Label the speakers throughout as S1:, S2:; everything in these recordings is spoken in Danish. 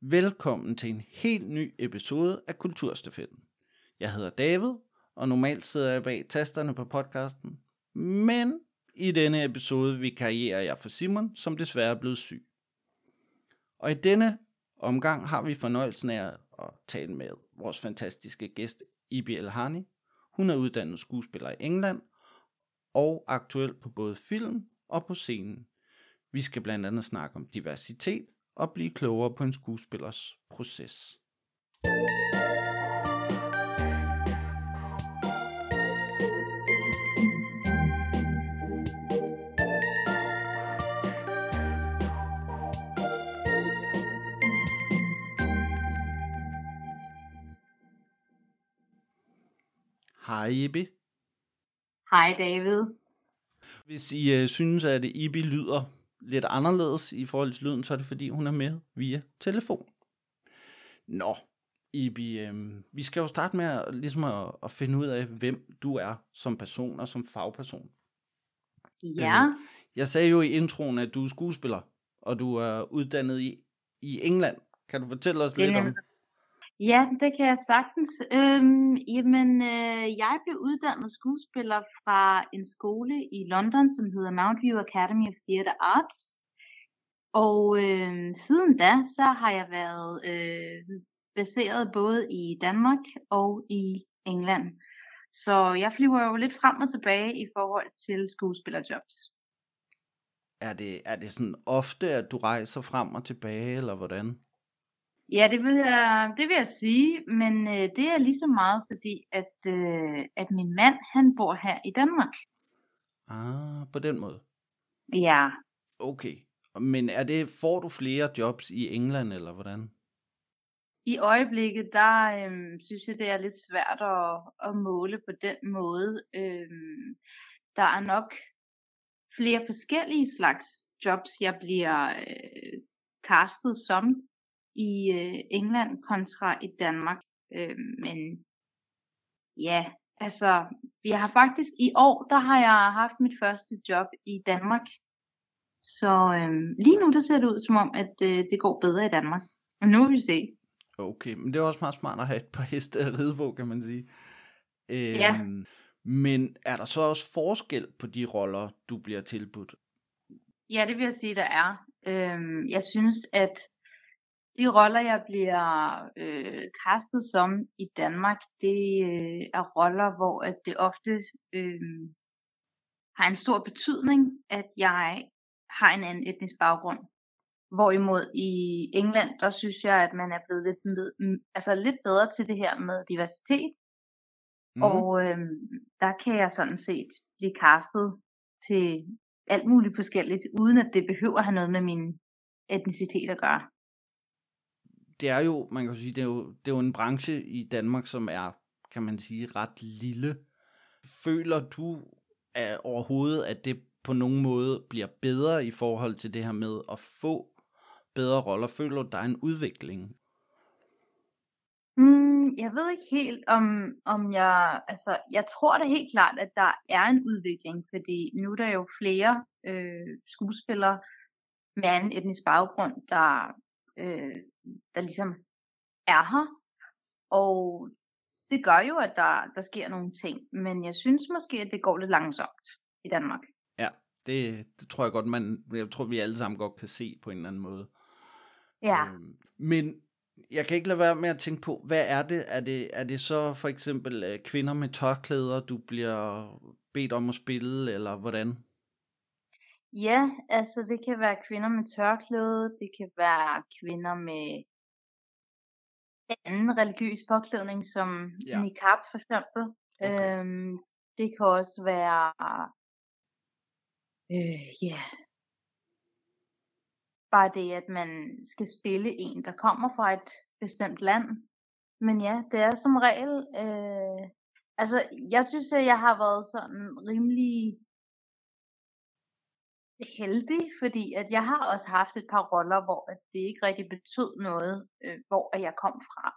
S1: Velkommen til en helt ny episode af Kulturstafetten. Jeg hedder David, og normalt sidder jeg bag tasterne på podcasten, men i denne episode vikarierer jeg for Simon, som desværre er blevet syg. Og i denne omgang har vi fornøjelsen af at tale med vores fantastiske gæst, Ibi Elhani. Hun er uddannet skuespiller i England, og aktuel på både film og på scenen. Vi skal blandt andet snakke om diversitet og blive klogere på en skuespillers proces. Hej Ibi.
S2: Hej David.
S1: Hvis I øh, synes, at Ibi lyder lidt anderledes i forhold til lyden, så er det fordi, hun er med via telefon. Nå, Ibi, øh, vi skal jo starte med at, ligesom at, at finde ud af, hvem du er som person og som fagperson.
S2: Ja.
S1: Øh, jeg sagde jo i introen, at du er skuespiller, og du er uddannet i, i England. Kan du fortælle os lidt om
S2: Ja, det kan jeg sagtens. Øhm, jamen, øh, jeg blev uddannet skuespiller fra en skole i London, som hedder Mountview Academy of Theatre Arts. Og øh, siden da, så har jeg været øh, baseret både i Danmark og i England. Så jeg flyver jo lidt frem og tilbage i forhold til skuespillerjobs.
S1: Er det, er det sådan ofte, at du rejser frem og tilbage, eller hvordan?
S2: Ja, det vil jeg, det vil jeg sige, men øh, det er lige så meget fordi, at, øh, at min mand, han bor her i Danmark.
S1: Ah, på den måde.
S2: Ja,
S1: Okay. Men er det, får du flere jobs i England, eller hvordan?
S2: i øjeblikket, der øh, synes jeg, det er lidt svært at, at måle på den måde. Øh, der er nok flere forskellige slags jobs, jeg bliver øh, castet som i øh, England kontra i Danmark. Øh, men ja, altså, jeg har faktisk i år, der har jeg haft mit første job i Danmark. Så øh, lige nu, der ser det ud som om, at øh, det går bedre i Danmark. Og nu vil vi se.
S1: Okay, men det er også meget smart at have et par heste at ride på, kan man sige. Øhm,
S2: Ja.
S1: Men er der så også forskel på de roller, du bliver tilbudt?
S2: Ja, det vil jeg sige, der er. Øhm, jeg synes, at de roller, jeg bliver øh, castet som i Danmark, det øh, er roller, hvor at det ofte øh, har en stor betydning, at jeg har en anden etnisk baggrund. Hvorimod i England, der synes jeg, at man er blevet lidt, med, mm, altså lidt bedre til det her med diversitet.
S1: Mhm.
S2: Og øhm, der kan jeg sådan set blive castet til alt muligt forskelligt, uden at det behøver at have noget med min etnicitet at gøre.
S1: Det er jo, man kan sige, det er jo, det er jo en branche i Danmark, som er, kan man sige, ret lille. Føler du at overhovedet, at det på nogen måde bliver bedre i forhold til det her med at få bedre roller? Føler du, der er en udvikling?
S2: Mm, jeg ved ikke helt, om, om jeg... Altså, jeg tror da helt klart, at der er en udvikling, fordi nu er der jo flere øh, skuespillere med anden etnisk baggrund, der, øh, der ligesom er her. Og det gør jo, at der, der sker nogle ting. Men jeg synes måske, at det går lidt langsomt i Danmark.
S1: Ja, det, det tror jeg godt, man, jeg tror, vi alle sammen godt kan se på en eller anden måde.
S2: Ja.
S1: Øhm, men jeg kan ikke lade være med at tænke på, hvad er det? Er det, er det så for eksempel øh, kvinder med tørklæder, du bliver bedt om at spille, eller hvordan?
S2: Ja, altså det kan være kvinder med tørklæde, det kan være kvinder med anden religiøs påklædning, som
S1: Ja.
S2: niqab for eksempel.
S1: Okay.
S2: Øhm, det kan også være, øh, ja, bare det, at man skal spille en, der kommer fra et bestemt land. Men ja, det er som regel, øh, altså jeg synes, at jeg har været sådan rimelig heldig, fordi at jeg har også haft et par roller, hvor at det ikke rigtig betød noget, øh, hvor at jeg kom fra.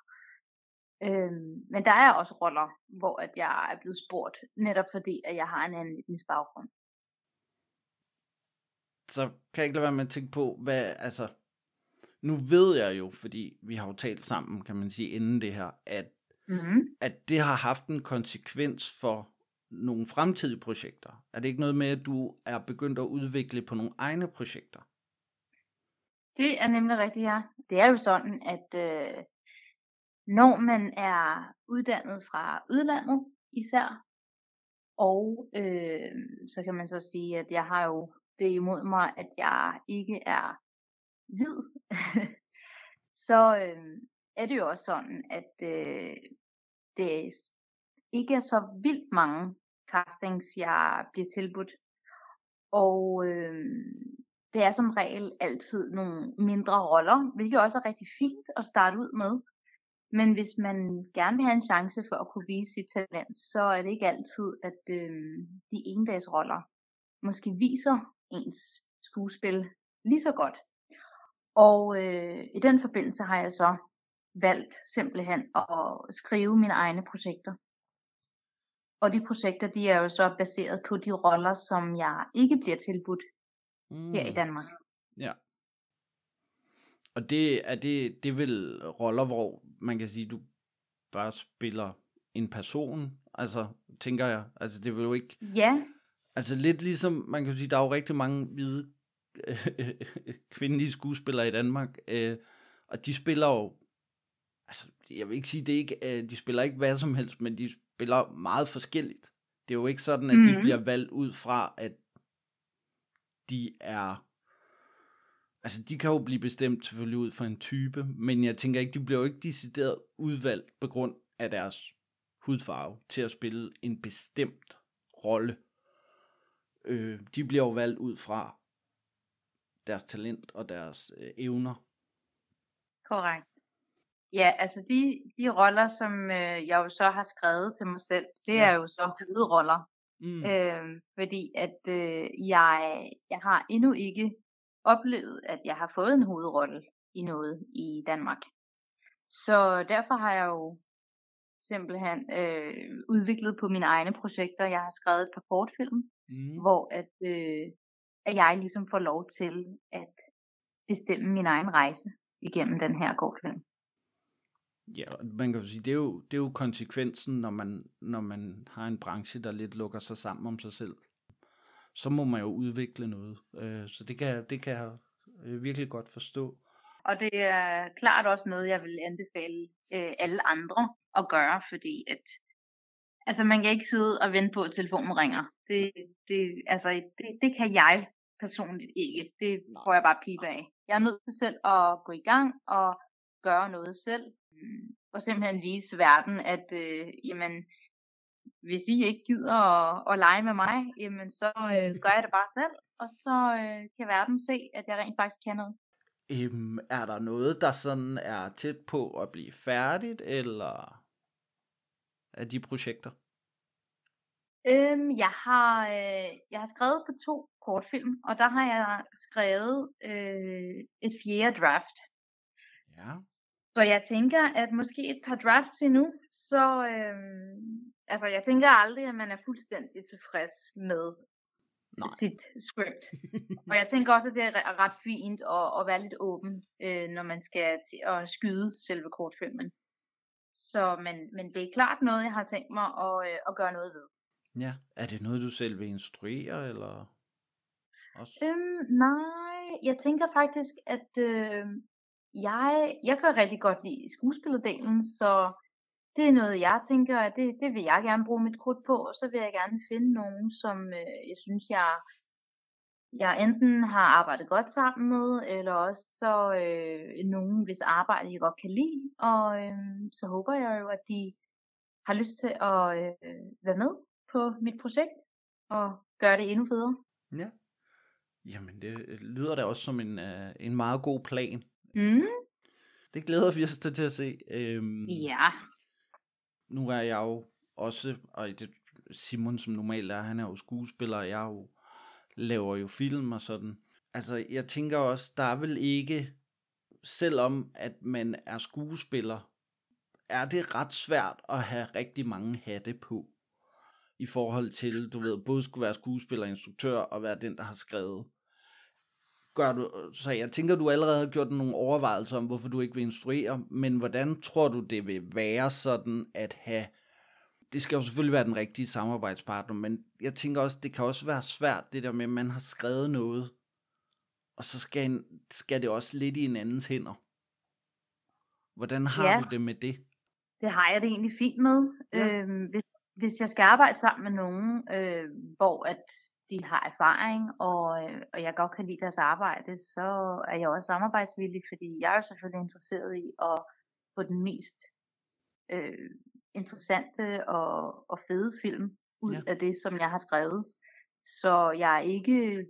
S2: Øhm, men der er også roller, hvor at jeg er blevet spurgt, netop fordi at jeg har en anden etnisk baggrund.
S1: Så kan jeg ikke lade være med at tænke på, hvad, altså, nu ved jeg jo, fordi vi har jo talt sammen, kan man sige, inden det her, at,
S2: Mm-hmm.
S1: at det har haft en konsekvens for nogle fremtidige projekter. Er det ikke noget med, at du er begyndt at udvikle på nogle egne projekter?
S2: Det er nemlig rigtigt, ja. Det er jo sådan, at øh, når man er uddannet fra udlandet især, og øh, så kan man så sige, at jeg har jo det imod mig, at jeg ikke er hvid, så øh, er det jo også sådan, at øh, det ikke er så vildt mange castings, jeg bliver tilbudt. Og øh, det er som regel altid nogle mindre roller, hvilket også er rigtig fint at starte ud med. Men hvis man gerne vil have en chance for at kunne vise sit talent, så er det ikke altid, at øh, de endagsroller måske viser ens skuespil lige så godt. Og øh, i den forbindelse har jeg så valgt simpelthen at skrive mine egne projekter. Og de projekter, de er jo så baseret på de roller, som jeg ikke bliver tilbudt
S1: Mm.
S2: her i Danmark.
S1: Ja. Og det er det, det er vel roller, hvor man kan sige, du bare spiller en person, altså tænker jeg. Altså det vil jo ikke,
S2: Ja,
S1: altså lidt ligesom, man kan sige, der er jo rigtig mange hvide kvindelige skuespillere i Danmark, øh, og de spiller jo, altså jeg vil ikke sige, det ikke, øh, de spiller ikke hvad som helst, men de spiller meget forskelligt. Det er jo ikke sådan, at de
S2: Mhm.
S1: bliver valgt ud fra, at de er Altså, de kan jo blive bestemt selvfølgelig ud fra en type, men jeg tænker ikke, de bliver jo ikke decideret udvalgt på grund af deres hudfarve til at spille en bestemt rolle. Øh, de bliver jo valgt ud fra deres talent og deres øh, evner.
S2: korrekt. Ja, altså de, de roller, som øh, jeg jo så har skrevet til mig selv, det
S1: Ja.
S2: er jo så hovedroller.
S1: Mm.
S2: Øh, fordi at øh, jeg, jeg har endnu ikke oplevet, at jeg har fået en hovedrolle i noget i Danmark. Så derfor har jeg jo simpelthen øh, udviklet på mine egne projekter. Jeg har skrevet et par kortfilm,
S1: Mm.
S2: hvor at, øh, at jeg ligesom får lov til at bestemme min egen rejse igennem den her kortfilm.
S1: Ja, man kan jo sige, det er jo, det er jo konsekvensen, når man, når man har en branche, der lidt lukker sig sammen om sig selv. Så må man jo udvikle noget. Øh, så det kan, det kan jeg øh, virkelig godt forstå.
S2: Og det er klart også noget, jeg vil anbefale øh, alle andre at gøre, fordi at altså man kan ikke sidde og vente på, at telefonen ringer. Det, det, altså, det, det kan jeg personligt ikke. Det får jeg bare pipe af. Jeg er nødt til selv at gå i gang og gøre noget selv. Og simpelthen vise verden, at øh, jamen, hvis I ikke gider at, at lege med mig, jamen så øh, gør jeg det bare selv. Og så øh, kan verden se, at jeg rent faktisk kan noget.
S1: Øhm, er der noget, der sådan er tæt på at blive færdigt, eller af de projekter?
S2: Øhm, jeg har øh, jeg har skrevet på to kortfilm, og der har jeg skrevet øh, et fjerde draft.
S1: Ja.
S2: Så jeg tænker, at måske et par drafts endnu, så øh, altså jeg tænker aldrig, at man er fuldstændig tilfreds med
S1: Nej.
S2: sit script. og jeg tænker også, at det er re- ret fint at, at være lidt åben, øh, når man skal til at skyde selve kortfilmen. Så, men, men det er klart noget, jeg har tænkt mig at, øh, at gøre noget ved.
S1: Ja. Er det noget, du selv vil instruere, eller? Også?
S2: Øhm, nej, jeg tænker faktisk, at øh, jeg, jeg kan rigtig godt lide skuespillerdelen, så det er noget, jeg tænker, at det, det vil jeg gerne bruge mit krudt på, og så vil jeg gerne finde nogen, som øh, jeg synes, jeg, jeg enten har arbejdet godt sammen med, eller også så øh, nogen, hvis arbejde jeg godt kan lide, og øh, så håber jeg jo, at de har lyst til at øh, være med på mit projekt, og gøre det endnu federe.
S1: Ja. Jamen, det øh, lyder da også som en, øh, en meget god plan.
S2: Mm,
S1: Det glæder vi os til til at se. Øhm,
S2: ja.
S1: nu er jeg jo også, og det, Simon som normalt er, han er jo skuespiller, og jeg jo, laver jo film og sådan. Altså, jeg tænker også, der er vel ikke, selvom at man er skuespiller, er det ret svært at have rigtig mange hatte på. I forhold til, du ved, både skulle være skuespiller, instruktør og være den, der har skrevet. Gør du, så jeg tænker, du allerede har gjort nogle overvejelser om, hvorfor du ikke vil instruere, men hvordan tror du, det vil være sådan at have, det skal jo selvfølgelig være den rigtige samarbejdspartner, men jeg tænker også, det kan også være svært, det der med, at man har skrevet noget, og så skal, en, skal det også lidt i en andens hænder. Hvordan har
S2: Ja.
S1: du det med det?
S2: Det har jeg det egentlig fint med.
S1: Ja.
S2: Øhm, hvis, hvis jeg skal arbejde sammen med nogen, øh, hvor at de har erfaring, og, øh, og jeg godt kan lide deres arbejde, så er jeg også samarbejdsvillig, fordi jeg er selvfølgelig interesseret i at få den mest øh, interessante og, og fede film ud
S1: Ja.
S2: af det, som jeg har skrevet. Så jeg er ikke,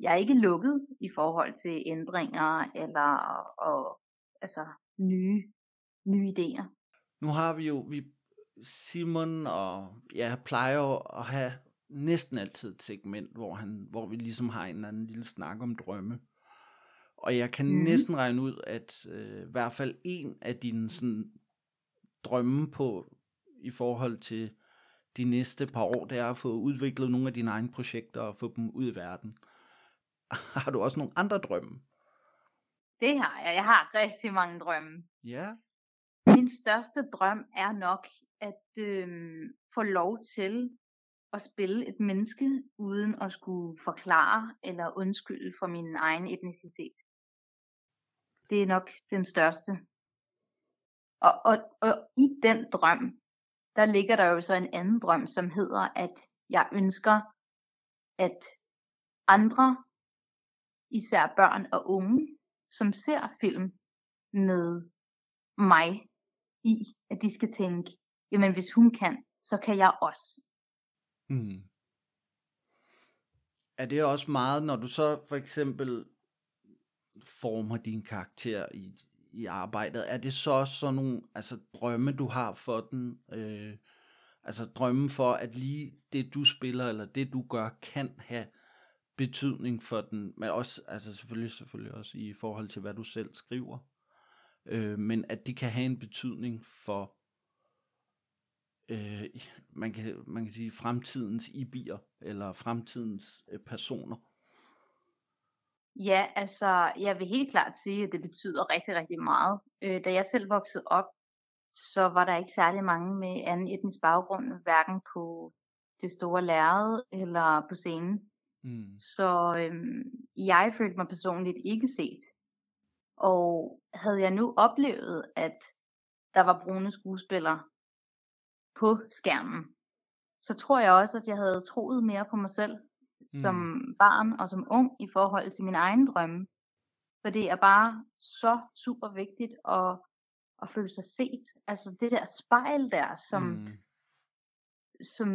S2: jeg er ikke lukket i forhold til ændringer eller og, altså nye, nye idéer.
S1: Nu har vi jo, vi, Simon og jeg plejer jo at have næsten altid et segment, hvor, han, hvor vi ligesom har en eller anden lille snak om drømme. Og jeg kan mm. næsten regne ud, at øh, i hvert fald en af dine sådan, drømme på i forhold til de næste par år, det er at få udviklet nogle af dine egne projekter og få dem ud i verden. Har du også nogle andre drømme?
S2: Det har jeg. Jeg har rigtig mange drømme.
S1: Ja.
S2: Min største drøm er nok at øhm, få lov til at spille et menneske, uden at skulle forklare eller undskylde for min egen etnicitet. Det er nok den største. Og, og, og i den drøm, der ligger der jo så en anden drøm, som hedder, at jeg ønsker, at andre, især børn og unge, som ser film med mig i, at de skal tænke, jamen hvis hun kan, så kan jeg også.
S1: Mm. Er det også meget, når du så for eksempel former din karakter i, i arbejdet, er det så også sådan nogle altså, drømme, du har for den? Øh, altså drømme for, at lige det, du spiller, eller det, du gør, kan have betydning for den, men også, altså selvfølgelig, selvfølgelig også i forhold til, hvad du selv skriver. Øh, men at det kan have en betydning for øh, man, kan, man kan sige fremtidens ibier, eller fremtidens øh, personer.
S2: Ja, altså, jeg vil helt klart sige, at det betyder rigtig, rigtig meget. Øh, da jeg selv voksede op, så var der ikke særlig mange med anden etnisk baggrund, hverken på det store lærred eller på scenen.
S1: Mm.
S2: Så øhm, jeg følte mig personligt ikke set. Og havde jeg nu oplevet, at der var brune skuespillere på skærmen, så tror jeg også, at jeg havde troet mere på mig selv som barn og som ung i forhold til min egen drømme. For det er bare så super vigtigt at, at føle sig set. Altså det der spejl der, som,
S1: Mm.
S2: som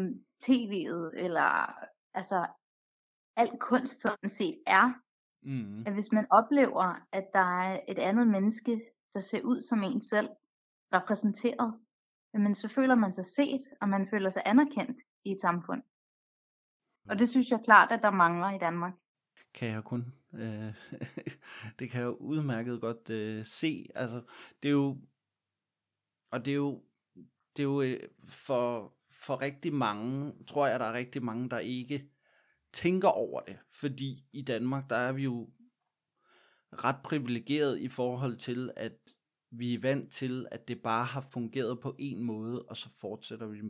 S2: tv'et eller altså al kunst sådan set er,
S1: Mm.
S2: at hvis man oplever, at der er et andet menneske, der ser ud som en selv, repræsenteret, jamen så føler man sig set, og man føler sig anerkendt i et samfund. Og det synes jeg klart, at der mangler i Danmark.
S1: kan jeg kun. Øh, det kan jeg udmærket godt øh, se. Altså, det er jo, og det er jo, det er jo øh, for, for rigtig mange, tror jeg, der er rigtig mange, der ikke tænker over det. Fordi i Danmark, der er vi jo ret privilegeret i forhold til, at vi er vant til, at det bare har fungeret på en måde, og så fortsætter vi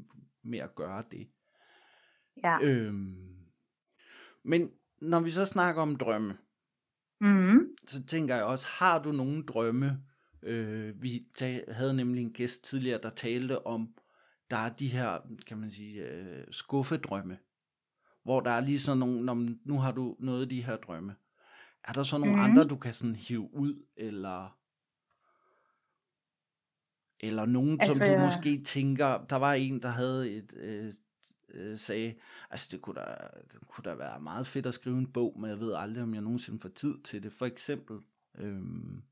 S1: med at gøre det.
S2: Ja.
S1: Øhm, men når vi så snakker om drømme,
S2: Mm-hmm.
S1: så tænker jeg også, har du nogle drømme? Øh, vi ta- havde nemlig en gæst tidligere, der talte om, der er de her, kan man sige, øh, skuffedrømme. Hvor der er lige sådan nogle, når, nu har du noget af de her drømme. Er der så nogle
S2: Mhm.
S1: andre, du kan sådan hive ud, eller... Eller nogen, altså, som du måske tænker, der var en, der havde et, øh, øh, sagde, altså det kunne, da, det kunne da være meget fedt at skrive en bog, men jeg ved aldrig, om jeg nogensinde får tid til det. For eksempel, øhm,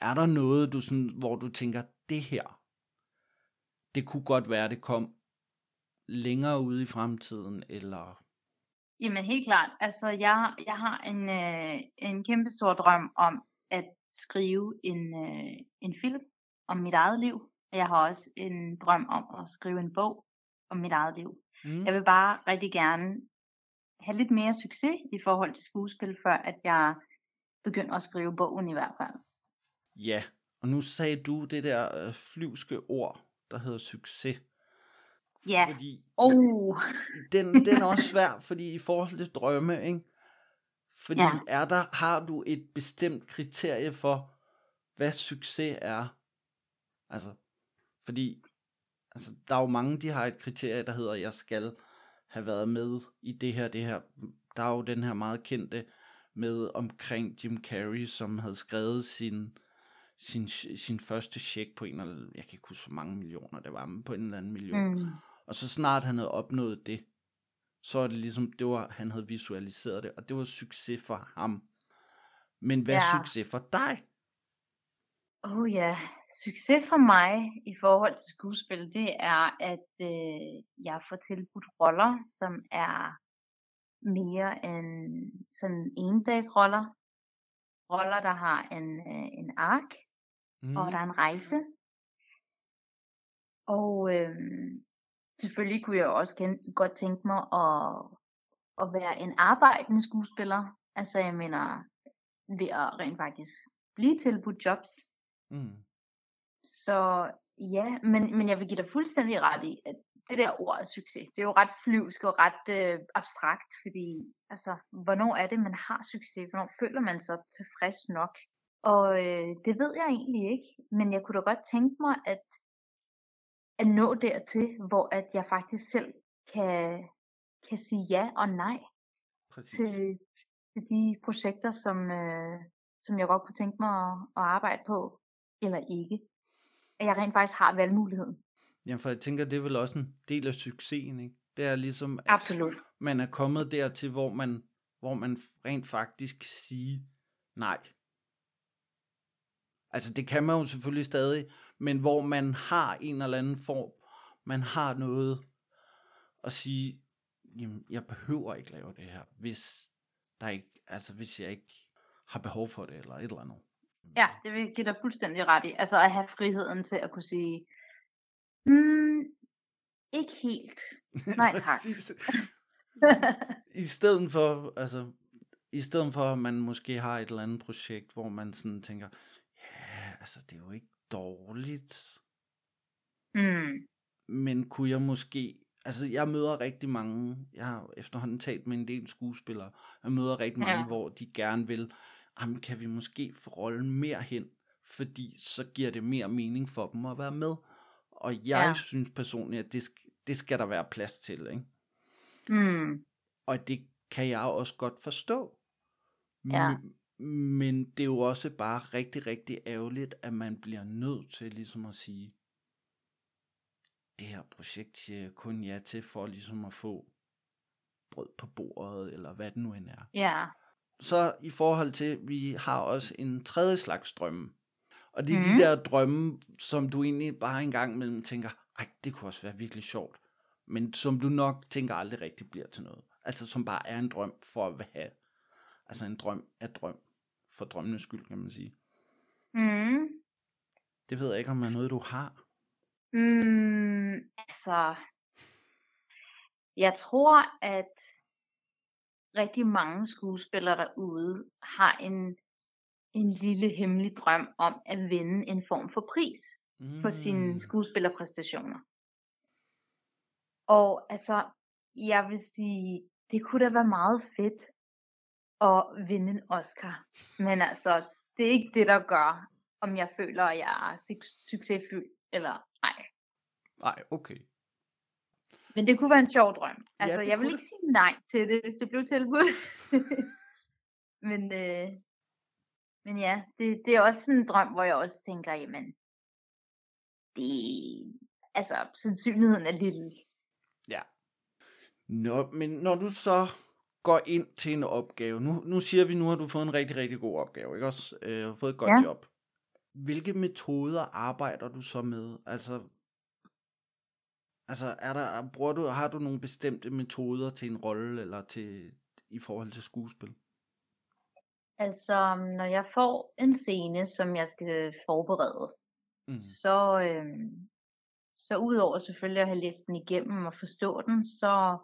S1: er der noget, du sådan, hvor du tænker, det her, det kunne godt være, det kom længere ude i fremtiden, eller...
S2: Jamen helt klart. Altså jeg, jeg har en, øh, en kæmpe stor drøm om at skrive en, øh, en film om mit eget liv. Jeg har også en drøm om at skrive en bog om mit eget liv.
S1: Mm.
S2: Jeg vil bare rigtig gerne have lidt mere succes i forhold til skuespil, før at jeg begynder at skrive bogen i hvert fald.
S1: Ja, og nu sagde du det der øh, flyvske ord, der hedder succes.
S2: Ja.
S1: Fordi
S2: Oh.
S1: den, den er også svær, fordi i forhold til drømme, ikke? Fordi
S2: Ja.
S1: er der, har du et bestemt kriterie for, hvad succes er? Altså, fordi altså, der er jo mange, de har et kriterie, der hedder, jeg skal have været med i det her, det her. Der er jo den her meget kendte med omkring Jim Carrey, som havde skrevet sin, sin, sin første check på en eller jeg kan ikke huske, hvor mange millioner det var, men på en eller anden million.
S2: Mm.
S1: Og så snart han havde opnået det, så er det ligesom, det var, han havde visualiseret det, og det var succes for ham. Men hvad er
S2: Ja.
S1: succes for dig?
S2: Oh ja, succes for mig i forhold til skuespil, det er, at øh, jeg får tilbudt roller, som er mere end sådan endagsroller. Roller, der har en, øh, en ark,
S1: Mm.
S2: og der er en rejse. Og øh, selvfølgelig kunne jeg også ken- godt tænke mig at, at være en arbejdende skuespiller. Altså jeg mener, ved at rent faktisk blive tilbudt jobs.
S1: Mm.
S2: Så ja, men, men jeg vil give dig fuldstændig ret i, at det der ord succes, det er jo ret flyvsk og ret øh, abstrakt, fordi altså, hvornår er det, man har succes? Hvornår føler man sig tilfreds nok? Og øh, det ved jeg egentlig ikke, men jeg kunne da godt tænke mig at, at nå dertil, hvor at jeg faktisk selv kan, kan sige ja og nej
S1: Præcis.
S2: til, til de projekter, som, øh, som jeg godt kunne tænke mig at, at arbejde på, eller ikke. At jeg rent faktisk har valgmuligheden.
S1: Jamen, for jeg tænker, det er vel også en del af succesen, ikke? Det er ligesom, at
S2: Absolut.
S1: man er kommet dertil, hvor man, hvor man rent faktisk kan sige nej. Altså, det kan man jo selvfølgelig stadig, men hvor man har en eller anden form, man har noget at sige, jamen, jeg behøver ikke lave det her, hvis der ikke, altså hvis jeg ikke har behov for det, eller et eller andet.
S2: Ja, det vil give dig fuldstændig ret i. Altså at have friheden til at kunne sige, hmm, ikke helt. Nej, tak.
S1: I stedet for, altså, i stedet for, at man måske har et eller andet projekt, hvor man sådan tænker, ja, altså, det er jo ikke dårligt,
S2: mm,
S1: men kunne jeg måske, altså, jeg møder rigtig mange, jeg har efterhånden talt med en del skuespillere, jeg møder rigtig mange,
S2: Ja.
S1: hvor de gerne vil, jamen, kan vi måske få rollen mere hen, fordi så giver det mere mening for dem at være med. Og jeg
S2: Ja.
S1: synes personligt, at det, det skal der være plads til, ikke?
S2: mm,
S1: Og det kan jeg også godt forstå.
S2: Ja.
S1: M- Men det er jo også bare rigtig, rigtig ærgerligt, at man bliver nødt til ligesom at sige, det her projekt siger jeg kun ja til for ligesom at få brød på bordet, eller hvad det nu end er.
S2: ja,
S1: Så i forhold til, vi har også en tredje slags drømme. Og det er mm.
S2: Mhm.
S1: de der drømme, som du egentlig bare en gang imellem tænker, ej, det kunne også være virkelig sjovt. Men som du nok tænker aldrig rigtig bliver til noget. Altså som bare er en drøm for at have. Altså en drøm er drøm. For drømmenes skyld, kan man sige.
S2: mm,
S1: Det ved jeg ikke, om er noget, du har.
S2: mm, altså, jeg tror, at rigtig mange skuespillere derude har en, en lille hemmelig drøm om at vinde en form for pris.
S1: Mm.
S2: på sine skuespillerpræstationer. Og altså, jeg vil sige, det kunne da være meget fedt at vinde en Oscar. Men altså, det er ikke det, der gør, om jeg føler, at jeg er suc- succesfyldt eller ej.
S1: Nej, okay.
S2: Men det kunne være en sjov drøm. Altså,
S1: det
S2: jeg vil
S1: kunne
S2: ikke sige nej til det, hvis det blev tilbudt. men, øh, men ja, det, det er også sådan en drøm, hvor jeg også tænker, jamen, det, altså, sandsynligheden er lille.
S1: Ja. Nå, men når du så går ind til en opgave, nu, nu siger vi nu, har du fået en rigtig, rigtig god opgave, ikke også? Øh, har fået et godt
S2: Ja.
S1: job. Hvilke metoder arbejder du så med? Altså, altså er der, bruger du, har du nogle bestemte metoder til en rolle, eller til, i forhold til skuespil?
S2: Altså, når jeg får en scene, som jeg skal forberede,
S1: Mm.
S2: så, øhm, så udover selvfølgelig at have læst den igennem og forstå den, så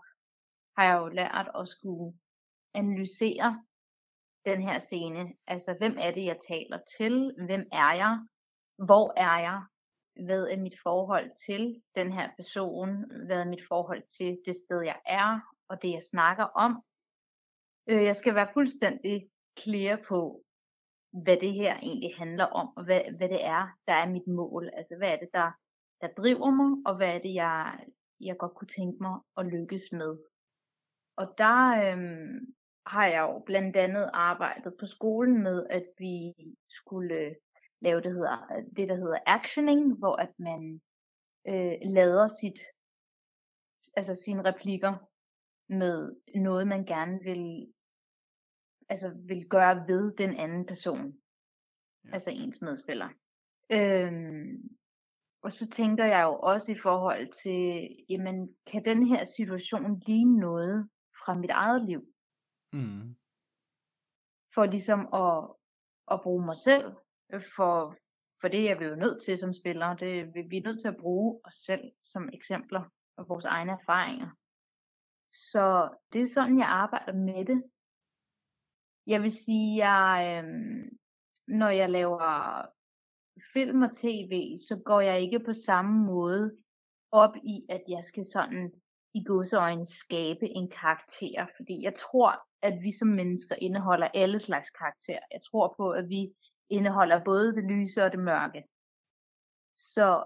S2: har jeg jo lært at skulle analysere den her scene. Altså, hvem er det, jeg taler til? Hvem er jeg? Hvor er jeg? Hvad er mit forhold til den her person? Hvad er mit forhold til det sted, jeg er? Og det, jeg snakker om? Øh, jeg skal være fuldstændig clear på, hvad det her egentlig handler om, og hvad, hvad det er, der er mit mål. Altså, hvad er det, der, der driver mig, og hvad er det, jeg, jeg godt kunne tænke mig at lykkes med. Og der øhm, har jeg jo blandt andet arbejdet på skolen med, at vi skulle lave det, hedder, det der hedder actioning, hvor at man øh, lader sit, altså sine replikker med noget, man gerne vil, altså vil gøre ved den anden person. Ja. Altså ens medspiller. Øhm, og så tænker jeg jo også i forhold til, jamen, kan den her situation ligne noget fra mit eget liv?
S1: Mm.
S2: For ligesom at, at bruge mig selv, for, for det er vi jo nødt til som spillere. Det, vi er nødt til at bruge os selv som eksempler og vores egne erfaringer. Så det er sådan, jeg arbejder med det. Jeg vil sige, jeg, øh, når jeg laver film og tv, så går jeg ikke på samme måde op i, at jeg skal sådan i godseøjne skabe en karakter. Fordi jeg tror, at vi som mennesker indeholder alle slags karakterer. Jeg tror på, at vi indeholder både det lyse og det mørke. Så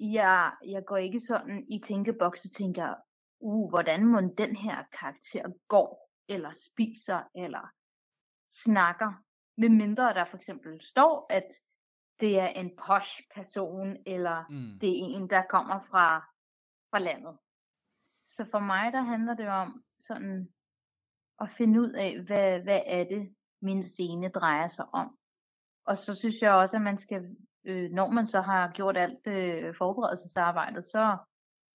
S2: jeg, jeg går ikke sådan i tænkeboks og tænker, uh, hvordan må den her karakter går, eller spiser, eller snakker. Med mindre der for eksempel står, at det er en posh person, eller mm. det er en, der kommer fra, fra landet. Så for mig, der handler det om sådan at finde ud af, hvad, hvad er det, min scene drejer sig om. Og så synes jeg også, at man skal, øh, når man så har gjort alt øh, forberedelsesarbejdet, så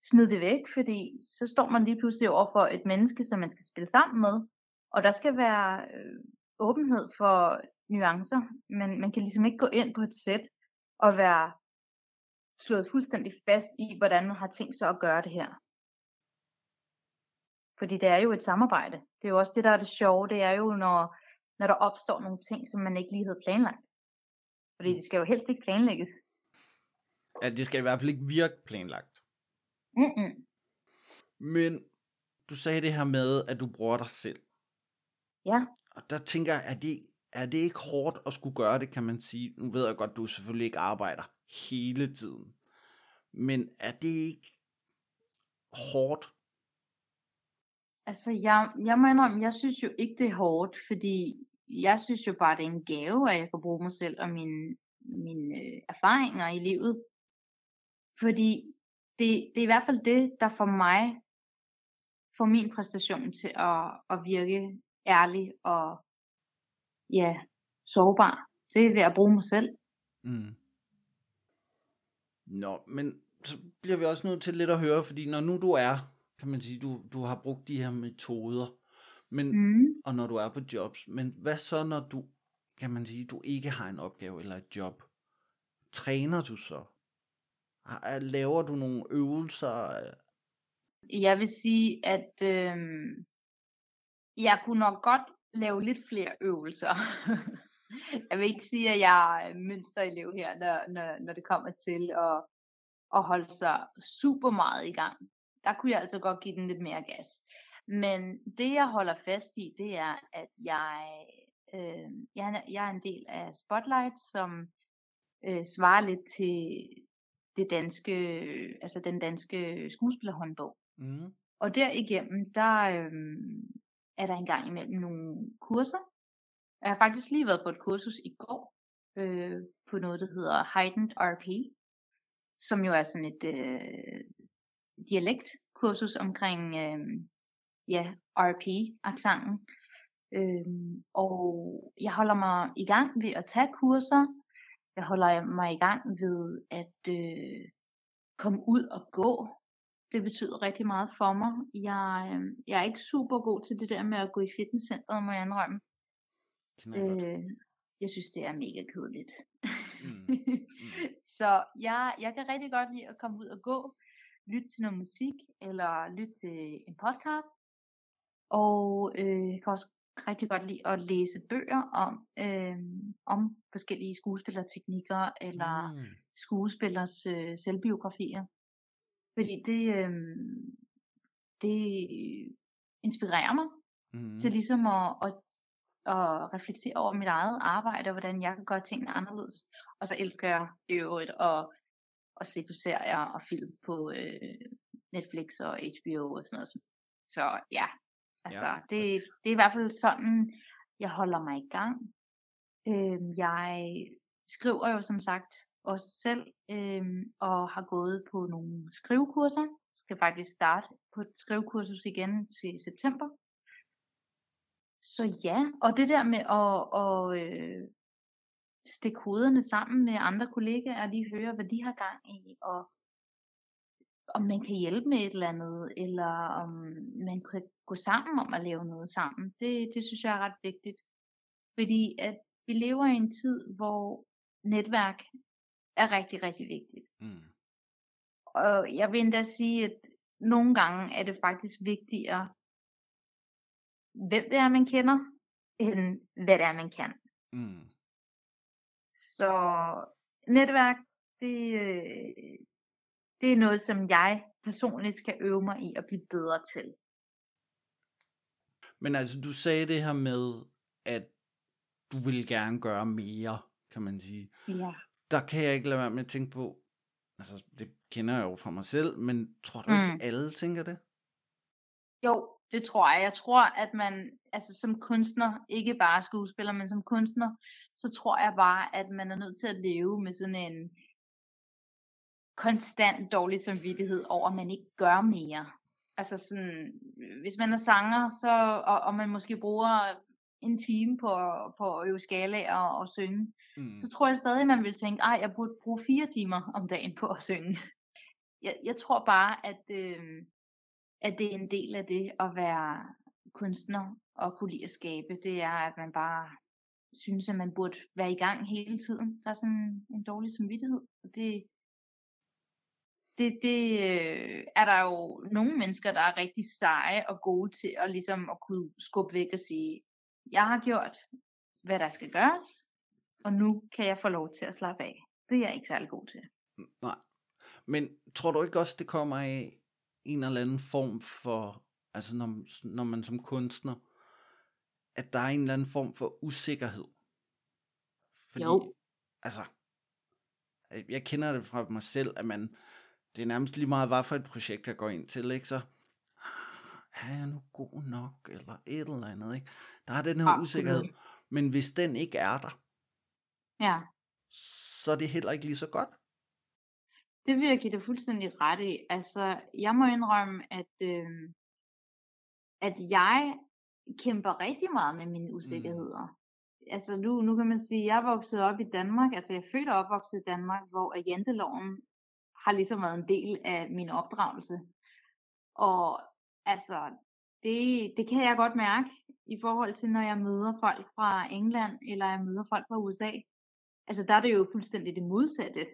S2: smid det væk, fordi så står man lige pludselig over for et menneske, som man skal spille sammen med. Og der skal være øh, åbenhed for nuancer. Men man kan ligesom ikke gå ind på et sæt og være slået fuldstændig fast i, hvordan man har tænkt sig at gøre det her. Fordi det er jo et samarbejde. Det er jo også det, der er det sjove. Det er jo, når, når der opstår nogle ting, som man ikke lige havde planlagt. Fordi det skal jo helst ikke planlægges.
S1: Ja, det skal i hvert fald ikke virke planlagt.
S2: Mm-mm.
S1: Men du sagde det her med, at du bruger dig selv.
S2: Ja.
S1: Og der tænker jeg, at det er det ikke hårdt at skulle gøre det, kan man sige? Nu ved jeg godt, du selvfølgelig ikke arbejder hele tiden. Men er det ikke hårdt?
S2: Altså, jeg, jeg må indrømme, jeg synes jo ikke, det er hårdt, fordi jeg synes jo bare, det er en gave, at jeg kan bruge mig selv og mine, mine øh, erfaringer i livet. Fordi det, det er i hvert fald det, der for mig får min præstation til at, at virke ærlig og ja, sårbar. Det er ved at bruge mig selv.
S1: Mm. Nå, men så bliver vi også nødt til lidt at høre, fordi når nu du er, kan man sige, du, du har brugt de her metoder, men,
S2: mm.
S1: og når du er på jobs, men hvad så når du, kan man sige, du ikke har en opgave eller et job? Træner du så? Laver du nogle øvelser?
S2: Jeg vil sige, at øh, jeg kunne nok godt lave lidt flere øvelser. jeg vil ikke sige, at jeg er mønsterelev her, når, når, når det kommer til at, at holde sig super meget i gang. Der kunne jeg altså godt give den lidt mere gas. Men det jeg holder fast i, det er, at jeg, øh, jeg, jeg er en del af Spotlight, som øh, svarer lidt til det danske, altså den danske skuespillerhåndbog.
S1: Mm.
S2: Og derigennem, der, øh, er der engang imellem nogle kurser. Jeg har faktisk lige været på et kursus i går, øh, på noget, der hedder Heightened RP, som jo er sådan et øh, dialektkursus omkring øh, ja, RP-aksangen. Øh, og jeg holder mig i gang ved at tage kurser. Jeg holder mig i gang ved at øh, komme ud og gå det betyder rigtig meget for mig. Jeg, øh, jeg er ikke super god til det der med at gå i fitnesscenteret, må jeg indrømme.
S1: Øh,
S2: jeg synes, det er mega kedeligt.
S1: Mm. Mm.
S2: så jeg, jeg kan rigtig godt lide at komme ud og gå, lytte til noget musik, eller lytte til en podcast. Og øh, jeg kan også rigtig godt lide at læse bøger om, øh, om forskellige skuespillerteknikker eller mm. skuespillers øh, selvbiografier. Fordi det, øh, det inspirerer mig mm. til ligesom at, at, at reflektere over mit eget arbejde og hvordan jeg kan gøre tingene anderledes. Og så elsker jeg i øvrigt at, at se på serier og film på øh, Netflix og HBO og sådan noget. Så ja, altså ja. Det, det er i hvert fald sådan, jeg holder mig i gang. Øh, jeg skriver jo som sagt også selv øh, og har gået på nogle skrivekurser. Skal faktisk starte på et skrivekursus igen til september. Så ja, og det der med at, at øh, stikke hovederne sammen med andre kollegaer og lige høre, hvad de har gang i, og om man kan hjælpe med et eller andet, eller om man kan gå sammen om at lave noget sammen. Det, det synes jeg er ret vigtigt. Fordi at vi lever i en tid, hvor netværk er rigtig, rigtig vigtigt. Mm. Og jeg vil endda sige, at nogle gange er det faktisk vigtigere, hvem det er, man kender, end hvad det er, man kan. Mm. Så netværk, det, det er noget, som jeg personligt skal øve mig i at blive bedre til.
S1: Men altså, du sagde det her med, at du vil gerne gøre mere, kan man sige.
S2: Ja.
S1: Der kan jeg ikke lade være med at tænke på, altså det kender jeg jo fra mig selv, men tror du mm. ikke alle tænker det?
S2: Jo, det tror jeg. Jeg tror, at man altså som kunstner, ikke bare skuespiller, men som kunstner, så tror jeg bare, at man er nødt til at leve med sådan en konstant dårlig samvittighed over, at man ikke gør mere. Altså sådan, hvis man er sanger, så, og, og man måske bruger en time på, på at øve skala og, og synge, mm. så tror jeg stadig, man vil tænke, ej, jeg burde bruge fire timer om dagen på at synge. Jeg, jeg tror bare, at, øh, at det er en del af det at være kunstner og kunne lide at skabe. Det er, at man bare synes, at man burde være i gang hele tiden. Der er sådan en dårlig samvittighed. Og det, det, det øh, er der jo nogle mennesker, der er rigtig seje og gode til at, ligesom at kunne skubbe væk og sige, jeg har gjort, hvad der skal gøres, og nu kan jeg få lov til at slappe af. Det er jeg ikke særlig god til.
S1: Nej. Men tror du ikke også, det kommer af en eller anden form for, altså når, når man som kunstner, at der er en eller anden form for usikkerhed?
S2: Fordi, jo.
S1: Altså, jeg kender det fra mig selv, at man, det er nærmest lige meget, hvad for et projekt, jeg går ind til, ikke? Så ah, er jeg nu god nok, eller et eller andet, ikke? Der er den her Absolut. usikkerhed. Men hvis den ikke er der,
S2: ja.
S1: så er det heller ikke lige så godt.
S2: Det vil jeg give dig fuldstændig ret i. Altså, jeg må indrømme, at, øh, at jeg kæmper rigtig meget med mine usikkerheder. Mm. Altså nu, nu kan man sige, at jeg er vokset op i Danmark, altså jeg er født og opvokset i Danmark, hvor janteloven har ligesom været en del af min opdragelse. Og altså, det, det kan jeg godt mærke i forhold til, når jeg møder folk fra England, eller jeg møder folk fra USA. Altså, der er det jo fuldstændig det modsatte.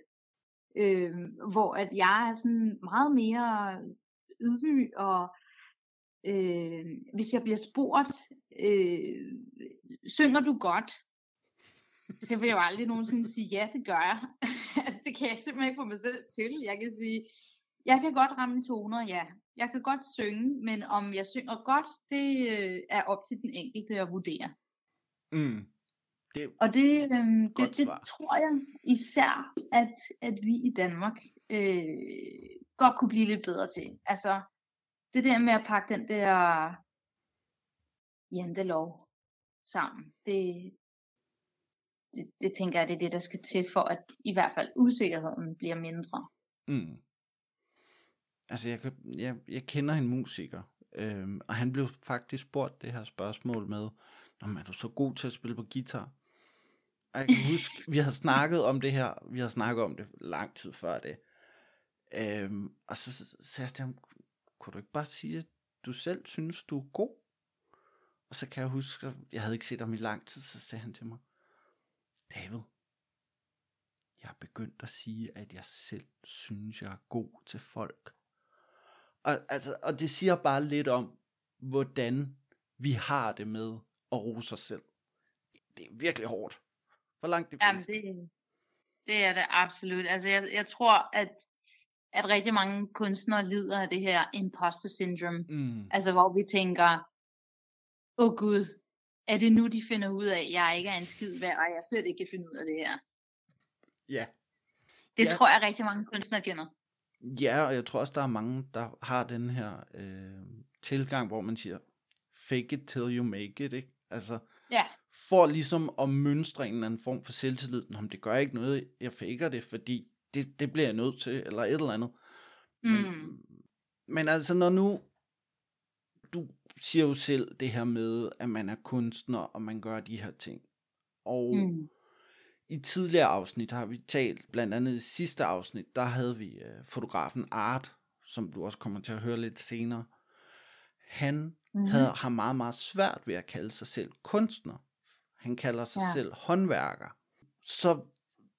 S2: Øh, hvor at jeg er sådan meget mere ydmyg, og øh, hvis jeg bliver spurgt, øh, synger du godt? Så vil jeg jo aldrig nogensinde sige, ja, det gør jeg. altså, det kan jeg simpelthen ikke få mig selv til. Jeg kan sige, jeg kan godt ramme toner, ja. Jeg kan godt synge, men om jeg synger godt, det øh, er op til den enkelte at vurdere.
S1: Mm.
S2: Det og det, øh, det, det tror jeg især, at, at vi i Danmark øh, godt kunne blive lidt bedre til. Altså, det der med at pakke den der jantelov sammen, det, det, det tænker jeg, det er det, der skal til for, at i hvert fald usikkerheden bliver mindre.
S1: Mm. Altså, jeg, jeg, jeg kender en musiker, øhm, og han blev faktisk spurgt det her spørgsmål med, Nå, er du så god til at spille på guitar? Og jeg kan huske, vi har snakket om det her, vi har snakket om det lang tid før det. Øhm, og så sagde jeg til ham, kunne du ikke bare sige, at du selv synes, du er god? Og så kan jeg huske, jeg havde ikke set ham i lang tid, så sagde han til mig, David, jeg er begyndt at sige, at jeg selv synes, jeg er god til folk. Og, altså, og det siger bare lidt om, hvordan vi har det med at rose os selv. Det er virkelig hårdt. For langt de
S2: Jamen, det, det er det absolut. Altså, jeg, jeg tror, at, at rigtig mange kunstnere lider af det her imposter syndrome.
S1: Mm.
S2: Altså, hvor vi tænker, åh oh, gud, er det nu, de finder ud af, at jeg ikke er en skid værd, og jeg slet ikke kan finde ud af det her.
S1: Ja.
S2: Det
S1: Ja.
S2: tror jeg rigtig mange kunstnere kender.
S1: Ja, og jeg tror også, der er mange, der har den her øh, tilgang, hvor man siger, fake it till you make it, ikke? Altså,
S2: Ja,
S1: for ligesom at mønstre en eller anden form for selvtillid. Men det gør ikke noget, jeg faker det, fordi det, det bliver jeg nødt til, eller et eller andet. Men,
S2: mm,
S1: men altså, når nu, siger jo selv det her med, at man er kunstner, og man gør de her ting. Og
S2: mm,
S1: i tidligere afsnit har vi talt, blandt andet i sidste afsnit, der havde vi øh, fotografen Art, som du også kommer til at høre lidt senere. Han mm-hmm. havde, har meget, meget svært ved at kalde sig selv kunstner. Han kalder sig. Ja. selv håndværker. Så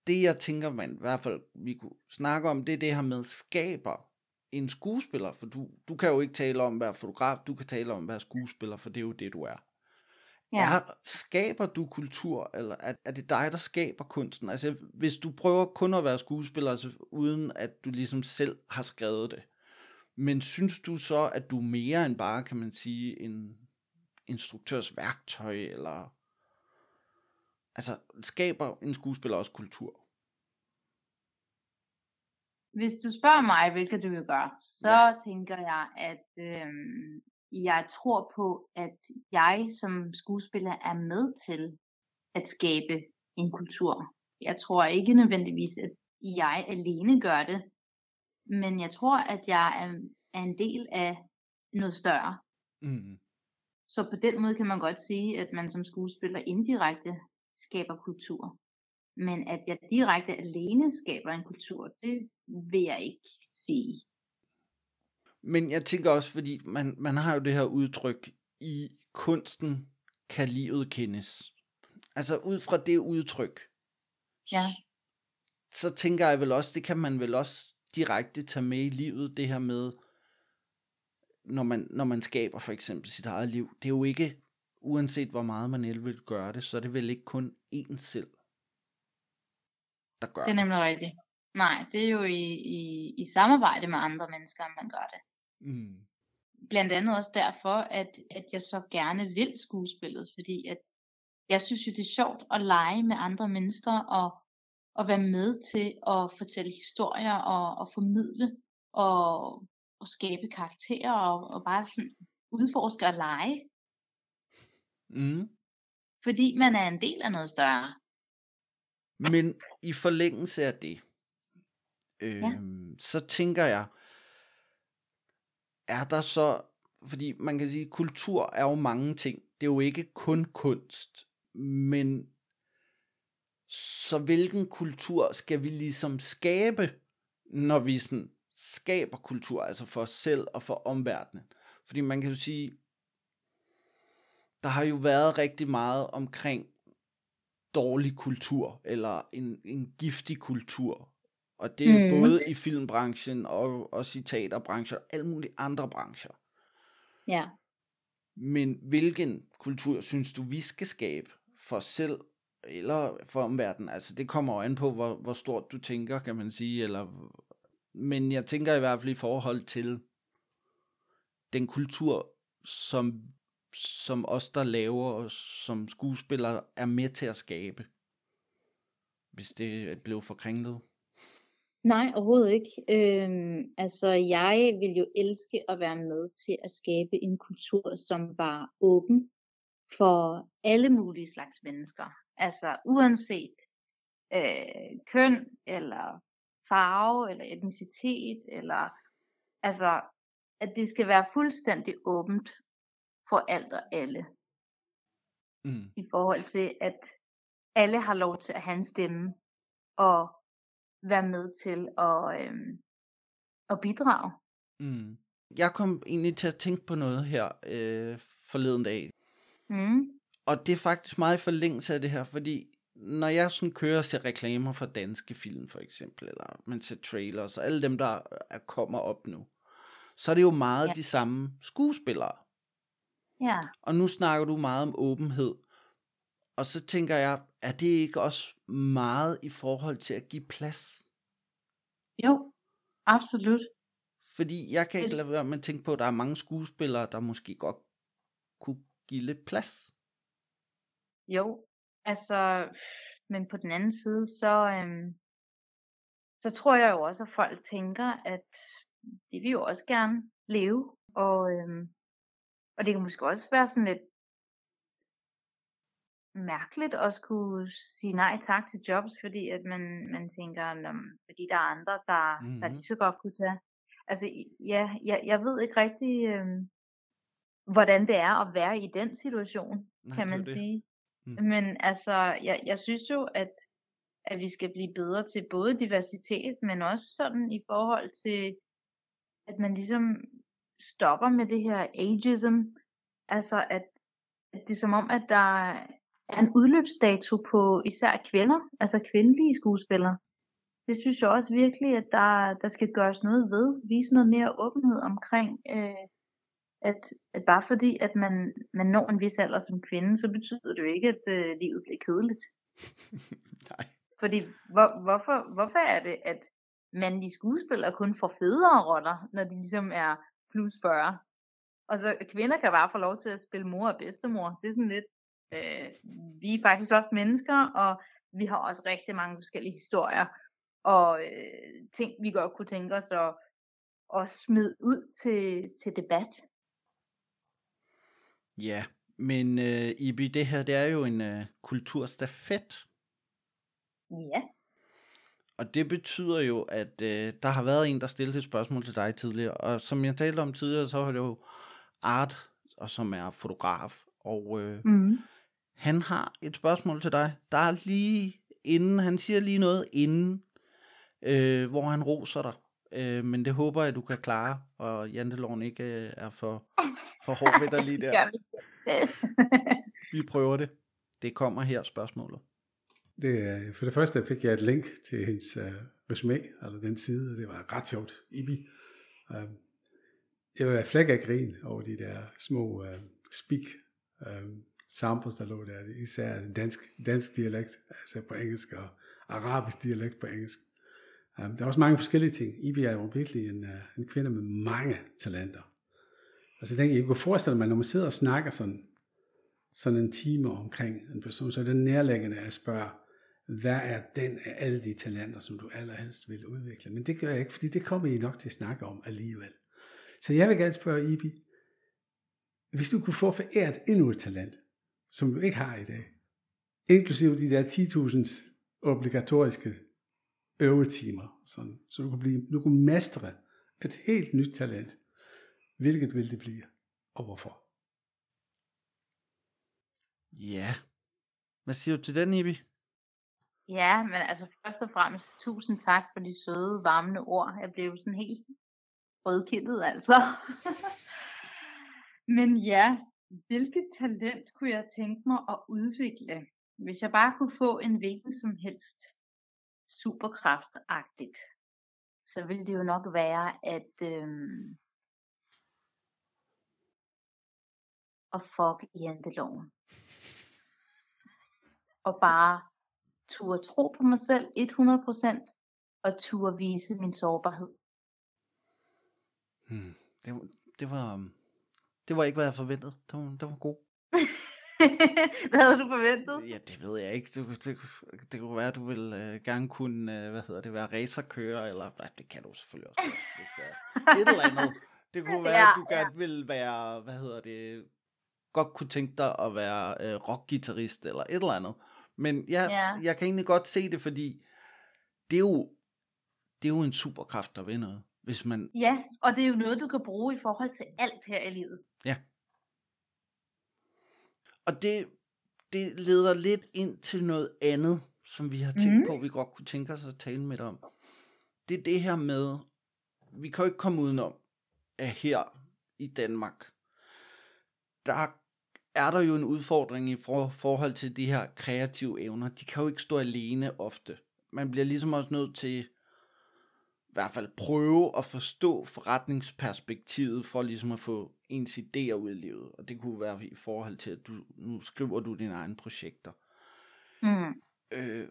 S1: det, jeg tænker, man i hvert fald vi kunne snakke om, det er det her med skaber en skuespiller. For du, du kan jo ikke tale om at være fotograf, du kan tale om at være skuespiller, for det er jo det, du er.
S2: ja.
S1: Er, skaber du kultur, eller er, er det dig, der skaber kunsten? Altså, hvis du prøver kun at være skuespiller, altså, uden at du ligesom selv har skrevet det, men synes du så, at du er mere end bare, kan man sige, en instruktørs værktøj, eller... Altså, skaber en skuespiller også kultur?
S2: Hvis du spørger mig, hvilket du jo gør, så
S1: Ja.
S2: tænker jeg, at øhm, jeg tror på, at jeg som skuespiller er med til at skabe en kultur. Jeg tror ikke nødvendigvis, at jeg alene gør det, men jeg tror, at jeg er, er en del af noget større.
S1: Mm.
S2: Så på den måde kan man godt sige, at man som skuespiller indirekte skaber kultur. Men at jeg direkte alene skaber en kultur, det vil jeg ikke sige.
S1: Men jeg tænker også, fordi man, man har jo det her udtryk, i kunsten kan livet kendes. Altså ud fra det udtryk,
S2: Ja.
S1: s- så tænker jeg vel også, det kan man vel også direkte tage med i livet, det her med, når man, når man skaber for eksempel sit eget liv. Det er jo ikke, uanset hvor meget man el vil gøre det, så er det vel ikke kun én selv, der gør
S2: Det er nemlig rigtigt. Nej, det er jo i, i, i samarbejde med andre mennesker, at man gør det.
S1: Mm.
S2: Blandt andet også derfor, at, at jeg så gerne vil skuespillet, fordi at jeg synes jo, det er sjovt at lege med andre mennesker og, og være med til at fortælle historier og, og formidle og, og skabe karakterer og, og bare sådan udforske og lege,
S1: Mm.
S2: fordi man er en del af noget større.
S1: Men i forlængelse af det, øh, ja. så tænker jeg, er der så, fordi man kan sige, kultur er jo mange ting. Det er jo ikke kun kunst, men så hvilken kultur skal vi ligesom skabe, når vi sådan skaber kultur, altså for os selv og for omverdenen? Fordi man kan jo sige, der har jo været rigtig meget omkring dårlig kultur, eller en, en giftig kultur. Og det er mm. Både i filmbranchen og også i teaterbranchen og alle mulige andre brancher.
S2: Ja.
S1: Men hvilken kultur synes du, vi skal skabe for os selv eller for omverdenen? Altså det kommer jo an på, hvor, hvor stort du tænker, kan man sige. Eller, men jeg tænker i hvert fald i forhold til den kultur, som, som os, der laver som skuespillere, er med til at skabe. Hvis det blev forkringlet?
S2: Nej, overhovedet ikke. Øhm, altså, jeg vil jo elske at være med til at skabe en kultur, som var åben for alle mulige slags mennesker. Altså, uanset øh, køn, eller farve, eller etnicitet, eller altså, at det skal være fuldstændig åbent for alt og alle.
S1: Mm.
S2: i forhold til, at alle har lov til at have en stemme og være med til at, øhm, at bidrage.
S1: Mm. Jeg kom egentlig til at tænke på noget her øh, forleden dag.
S2: Mm.
S1: Og det er faktisk meget i forlængelse af det her, fordi når jeg sådan kører og ser reklamer for danske film for eksempel, eller man ser trailers, og alle dem, der er, kommer op nu, så er det jo meget ja.
S2: Ja.
S1: de samme skuespillere.
S2: Ja.
S1: Og nu snakker du meget om åbenhed. Og så tænker jeg, er det ikke også meget i forhold til at give plads?
S2: Jo, absolut.
S1: Fordi jeg kan ikke lade være med at tænke på, at der er mange skuespillere, der måske godt kunne give lidt plads.
S2: Jo, altså, men på den anden side, så, øhm, så tror jeg jo også, at folk tænker, at de vil jo også gerne leve, og, øhm, og det kan måske også være sådan lidt mærkeligt at skulle sige nej tak til jobs, fordi at man, man tænker, "Nå, men fordi der er andre, der, mm-hmm. der
S1: Mhm.
S2: lige så godt kunne tage. Altså, ja, jeg, jeg ved ikke rigtig, øhm, hvordan det er at være i den situation,
S1: Nej,
S2: kan man
S1: det.
S2: sige.
S1: Mm.
S2: Men altså, jeg, jeg synes jo, at, at vi skal blive bedre til både diversitet, men også sådan i forhold til, at man ligesom stopper med det her ageism. Altså, at, at det er som om, at der er en udløbsdato på især kvinder, altså kvindelige skuespillere. Det synes jeg også virkelig, at der, der skal gøres noget ved. Vise noget mere åbenhed omkring, øh, at, at bare fordi, at man, man når en vis alder som kvinde, så betyder det jo ikke, at øh, livet bliver kedeligt.
S1: Nej.
S2: Fordi hvor, hvorfor, hvorfor er det, at mandlige skuespillere kun får federe roller, når de ligesom er plus 40? Og så kvinder kan bare få lov til at spille mor og bedstemor. Det er sådan lidt, øh, vi er faktisk også mennesker, og vi har også rigtig mange forskellige historier, og øh, ting, vi godt kunne tænke os at, at smide ud til, til debat.
S1: Ja, men øh, Ibi, det her det er jo en øh, kulturstafet.
S2: Ja.
S1: Og det betyder jo, at øh, der har været en, der stillede et spørgsmål til dig tidligere. Og som jeg talte om tidligere, så var det jo Art, og som er fotograf. Og øh,
S2: Mm.
S1: han har et spørgsmål til dig. Der er lige inden, han siger lige noget inden, øh, hvor han roser dig. Øh, men det håber jeg, du kan klare, og janteloven ikke øh, er for, for hård ved dig lige der.
S2: Vi
S1: prøver det. Det kommer her, spørgsmålet.
S3: Det, øh, for det første fik jeg et link til hendes uh, resume, eller den side, og det var ret sjovt. Ibi. Øh, jeg var flæk af grin over de der små uh, speak um, samples, der lå der. Især dansk, dansk dialekt, altså på engelsk, og arabisk dialekt på engelsk. Um, der er også mange forskellige ting. Ibi er jo virkelig en, uh, en kvinde med mange talenter. Og så tænker jeg, jeg kunne forestille mig, når man sidder og snakker sådan, sådan en time omkring en person, så er det nærliggende at spørge, hvad er den af alle de talenter, som du allerhelst vil udvikle? Men det gør jeg ikke, fordi det kommer I nok til at snakke om alligevel. Så jeg vil gerne spørge Ibi, hvis du kunne få foræret endnu et talent, som du ikke har i dag, inklusive de der 10.000 obligatoriske øvetimer, sådan, så du kunne, blive, du kunne mestre et helt nyt talent, hvilket vil det blive, og hvorfor?
S1: Ja. Hvad siger du til den, Ibi?
S2: Ja, men altså først og fremmest tusind tak for de søde, varmende ord. Jeg blev sådan helt rødkindet altså. men ja, hvilket talent kunne jeg tænke mig at udvikle, hvis jeg bare kunne få en hvilken som helst superkraftagtigt, så ville det jo nok være at øhm, at fuck janteloven. Og bare turde tro på mig selv 100% og turde vise min sårbarhed.
S1: Hmm. Det, var- det var... um, Det var ikke, hvad jeg forventede. Det var, det var god.
S2: Hvad havde du forventet?
S1: Ja, det ved jeg ikke. Det, det, det kunne være, at du vil øh, gerne kunne, øh, hvad hedder det, være racerkører, eller nej, det kan du selvfølgelig også, hvis det er et eller andet. Det kunne være,
S2: Ja,
S1: at du gerne vil være, hvad hedder det, godt kunne tænke dig at være øh, rockgitarrist, eller et eller andet. Men jeg,
S2: Ja.
S1: jeg kan egentlig godt se det, fordi det er jo, det er jo en superkraft, der noget. Hvis man,
S2: Ja, og det er jo noget, du kan bruge i forhold til alt her i livet.
S1: Og det, det leder lidt ind til noget andet, som vi har tænkt
S2: Mhm.
S1: på, vi godt kunne tænke os at tale med dig om. Det er det her med, vi kan jo ikke komme udenom, at her i Danmark, der er der jo en udfordring i for, forhold til de her kreative evner. De kan jo ikke stå alene ofte. Man bliver ligesom også nødt til, hvert fald prøve at forstå forretningsperspektivet for ligesom at få ens idéer ud i livet. Og det kunne være i forhold til, at du, nu skriver du dine egne projekter.
S2: Mm.
S1: Øh,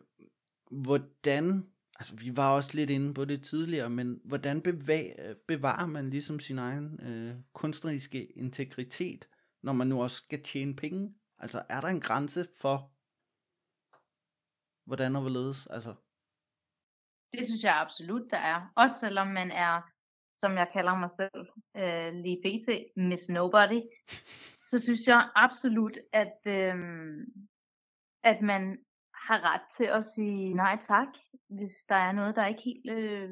S1: hvordan, altså vi var også lidt inde på det tidligere, men hvordan bevæg, bevarer man ligesom sin egen øh, kunstneriske integritet, når man nu også skal tjene penge? Altså er der en grænse for, hvordan og hvorledes? Altså,
S2: Det synes jeg absolut, der er. Også selvom man er, som jeg kalder mig selv, øh, lige pt. Miss Nobody, så synes jeg absolut, at, øh, at man har ret til at sige nej tak, hvis der er noget, der ikke helt øh,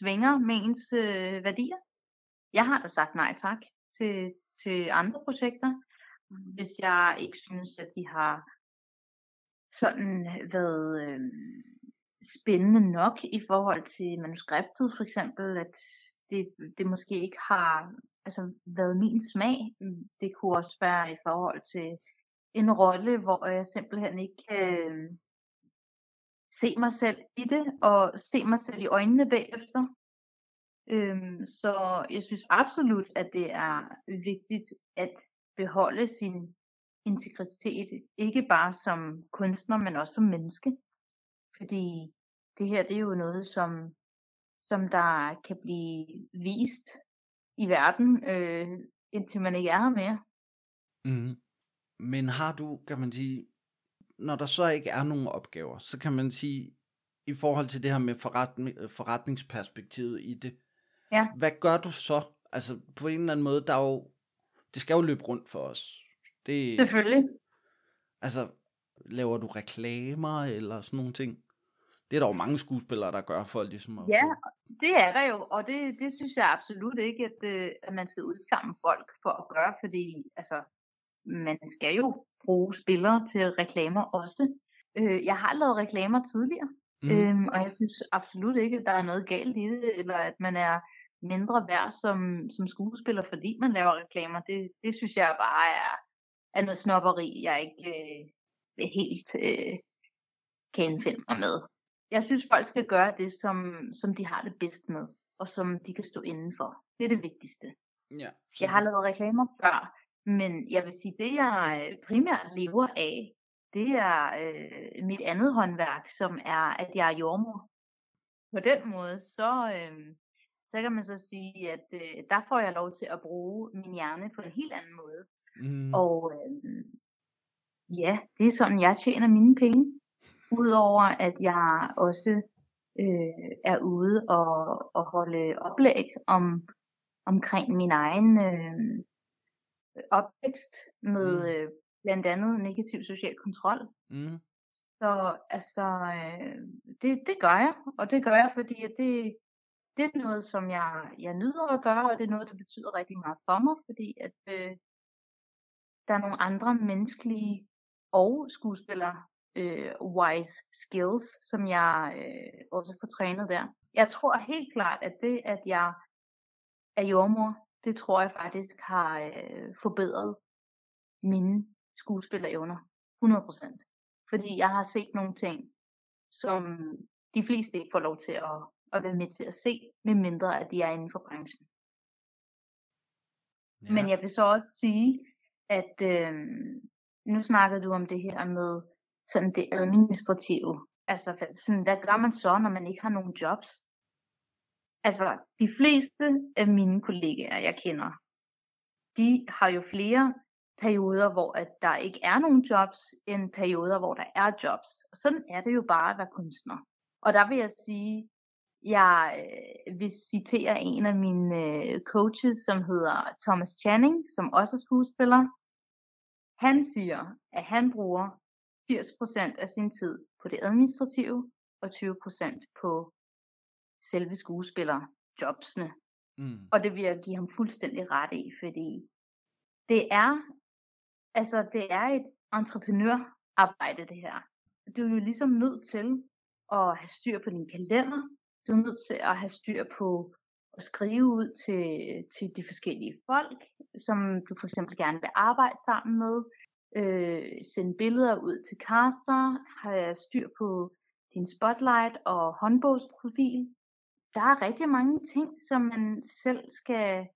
S2: svinger med ens øh, værdier. Jeg har da sagt nej tak til, til andre projekter, hvis jeg ikke synes, at de har sådan været øh, spændende nok i forhold til manuskriptet, for eksempel, at det, det måske ikke har altså, været min smag. Det kunne også være i forhold til en rolle, hvor jeg simpelthen ikke kan øh, se mig selv i det, og se mig selv i øjnene bagefter. Øhm, så jeg synes absolut, at det er vigtigt at beholde sin integritet, ikke bare som kunstner, men også som menneske. Fordi det her, det er jo noget, som, som der kan blive vist i verden, øh, indtil man ikke er her mere.
S1: Mm. Men har du, kan man sige, når der så ikke er nogen opgaver, så kan man sige, i forhold til det her med forretning, forretningsperspektivet i det,
S2: Ja.
S1: hvad gør du så? Altså på en eller anden måde, der er jo, det skal jo løbe rundt for os. Det,
S2: Selvfølgelig.
S1: altså, laver du reklamer eller sådan nogle ting? Det er der jo mange skuespillere, der gør for ligesom at
S2: Ja, det er der jo, og det, det synes jeg absolut ikke, at, øh, at man skal udskamme folk for at gøre, fordi altså, man skal jo bruge spillere til reklamer også. Øh, jeg har lavet reklamer tidligere,
S1: mm.
S2: øhm, og jeg synes absolut ikke, at der er noget galt i det, eller at man er mindre værd som, som skuespiller, fordi man laver reklamer. Det, det synes jeg bare er, er noget snopperi, jeg ikke øh, helt øh, kan indfinde mig med. Jeg synes, folk skal gøre det, som, som de har det bedst med, og som de kan stå indenfor. Det er det vigtigste.
S1: Ja, så
S2: Jeg har lavet reklamer før, men jeg vil sige, det jeg øh, primært lever af, det er øh, mit andet håndværk, som er, at jeg er jordmor. På den måde, så, øh, så kan man så sige, at øh, der får jeg lov til at bruge min hjerne på en helt anden måde.
S1: Mm.
S2: Og øh, ja, det er sådan, jeg tjener mine penge. Udover at jeg også øh, er ude og, og holde oplæg om, omkring min egen øh, opvækst med
S1: Mm.
S2: øh, blandt andet negativ social kontrol.
S1: Mm.
S2: Så altså, øh, det, det gør jeg, og det gør jeg, fordi at det, det er noget, som jeg, jeg nyder at gøre, og det er noget, der betyder rigtig meget for mig, fordi at øh, der er nogle andre menneskelige og skuespiller øh, wise skills, som jeg øh, også får trænet der. Jeg tror helt klart, at det, at jeg er jordmor, det tror jeg faktisk har øh, forbedret mine skuespillerevner 100%. Fordi jeg har set nogle ting, som de fleste ikke får lov til at, at være med til at se, medmindre at de er inden for branchen.
S1: Ja.
S2: Men jeg vil så også sige, at øh, nu snakkede du om det her med sådan det administrative. Altså sådan, hvad gør man så, når man ikke har nogen jobs? Altså de fleste af mine kollegaer, jeg kender, de har jo flere perioder, hvor at der ikke er nogen jobs, end perioder, hvor der er jobs. Og sådan er det jo bare at være kunstner. Og der vil jeg sige, jeg øh, vil citere en af mine øh, coaches, som hedder Thomas Channing, som også er skuespiller. Han siger, at han bruger 80% af sin tid på det administrative, og 20% på selve skuespillerjobsene.
S1: Mm.
S2: Og det vil jeg give ham fuldstændig ret i, fordi det er, altså det er et entreprenørarbejde det her. Du er jo ligesom nødt til at have styr på din kalender. Du er nødt til at have styr på at skrive ud til, til de forskellige folk, som du for eksempel gerne vil arbejde sammen med. Øh, sende billeder ud til caster. Have styr på din spotlight og håndbogsprofil. der er rigtig mange ting, som man selv skal,